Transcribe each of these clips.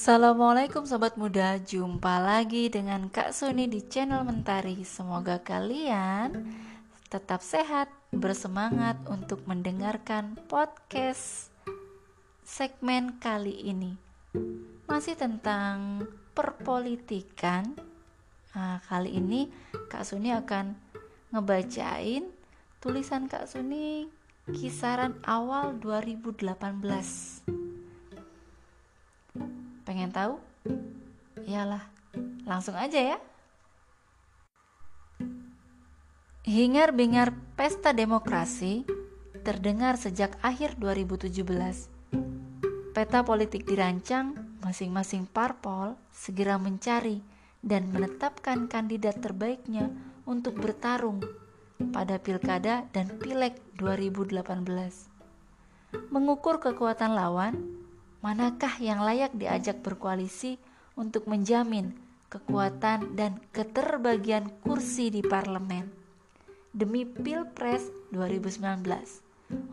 Assalamualaikum sobat muda, jumpa lagi dengan Kak Suni di channel Mentari. Semoga kalian tetap sehat, bersemangat untuk mendengarkan podcast segmen kali ini. Masih tentang perpolitikan. Nah, kali ini Kak Suni akan ngebacain tulisan Kak Suni kisaran awal 2018 Pengen tahu? Iyalah, langsung aja ya. Hingar-bingar pesta demokrasi terdengar sejak akhir 2017. Peta politik dirancang, masing-masing parpol segera mencari dan menetapkan kandidat terbaiknya untuk bertarung pada pilkada dan pileg 2018. Mengukur kekuatan lawan, manakah yang layak diajak berkoalisi untuk menjamin kekuatan dan keterbagian kursi di parlemen demi Pilpres 2019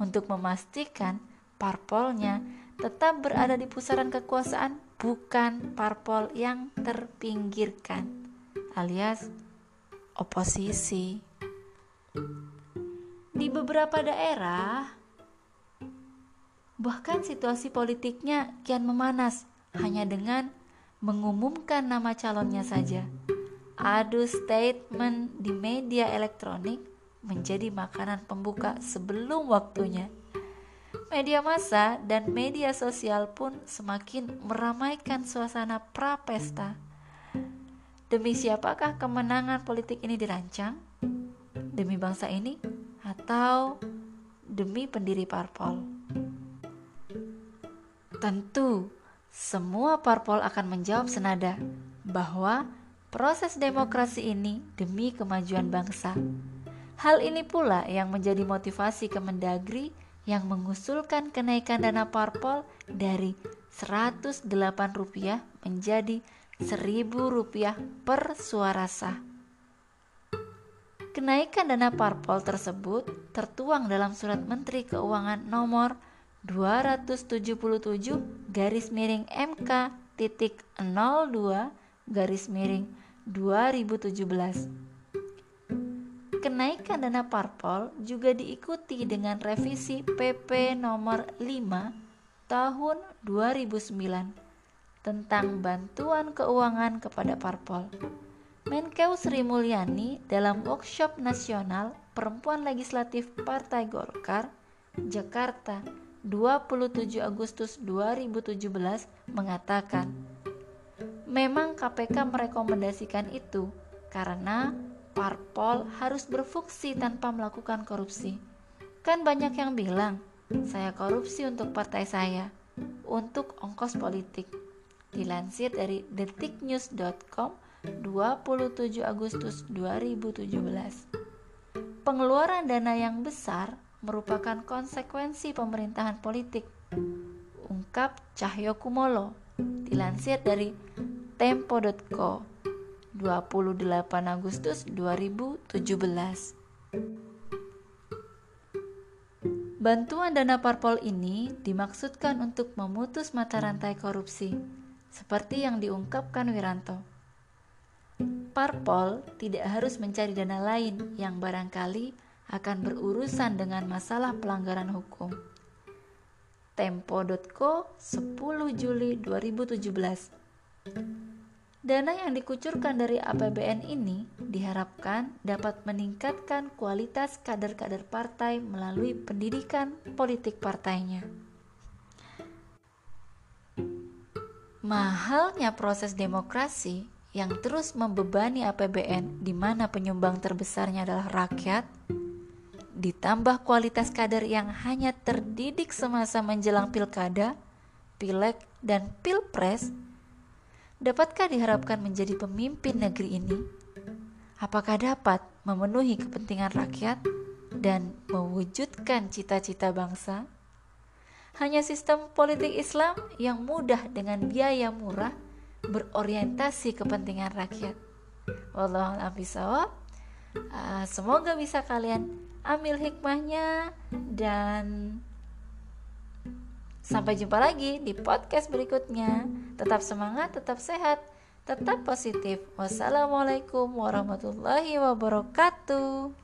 untuk memastikan parpolnya tetap berada di pusaran kekuasaan bukan parpol yang terpinggirkan alias oposisi. Di beberapa daerah, Bahkan situasi politiknya kian memanas hanya dengan mengumumkan nama calonnya saja. Adu statement di media elektronik menjadi makanan pembuka sebelum waktunya. Media massa dan media sosial pun semakin meramaikan suasana prapesta. Demi siapakah kemenangan politik ini dirancang? Demi bangsa ini atau demi pendiri parpol? Tentu, semua parpol akan menjawab senada bahwa proses demokrasi ini demi kemajuan bangsa. Hal ini pula yang menjadi motivasi Kemendagri yang mengusulkan kenaikan dana parpol dari Rp108 menjadi Rp1.000 per suara sah. Kenaikan dana parpol tersebut tertuang dalam Surat Menteri Keuangan nomor 277 garis miring MK titik 02 garis miring 2017 Kenaikan dana parpol juga diikuti dengan revisi PP nomor 5 tahun 2009 tentang bantuan keuangan kepada parpol. Menkeu Sri Mulyani dalam workshop nasional Perempuan Legislatif Partai Golkar, Jakarta 27 Agustus 2017 mengatakan, memang KPK merekomendasikan itu karena parpol harus berfungsi tanpa melakukan korupsi. Kan banyak yang bilang, saya korupsi untuk partai saya, untuk ongkos politik. Dilansir dari detiknews.com 27 Agustus 2017. Pengeluaran dana yang besar merupakan konsekuensi pemerintahan politik. Ungkap Cahyo Kumolo, dilansir dari tempo.co 28 Agustus 2017. Bantuan dana parpol ini dimaksudkan untuk memutus mata rantai korupsi, seperti yang diungkapkan Wiranto. Parpol tidak harus mencari dana lain yang barangkali akan berurusan dengan masalah pelanggaran hukum. Tempo.co 10 Juli 2017 Dana yang dikucurkan dari APBN ini diharapkan dapat meningkatkan kualitas kader-kader partai melalui pendidikan politik partainya. Mahalnya proses demokrasi yang terus membebani APBN di mana penyumbang terbesarnya adalah rakyat ditambah kualitas kader yang hanya terdidik semasa menjelang pilkada, pileg, dan pilpres, dapatkah diharapkan menjadi pemimpin negeri ini? Apakah dapat memenuhi kepentingan rakyat dan mewujudkan cita-cita bangsa? Hanya sistem politik Islam yang mudah dengan biaya murah berorientasi kepentingan rakyat. Wallahualam Uh, semoga bisa kalian ambil hikmahnya dan Sampai jumpa lagi di podcast berikutnya. Tetap semangat, tetap sehat, tetap positif. Wassalamualaikum warahmatullahi wabarakatuh.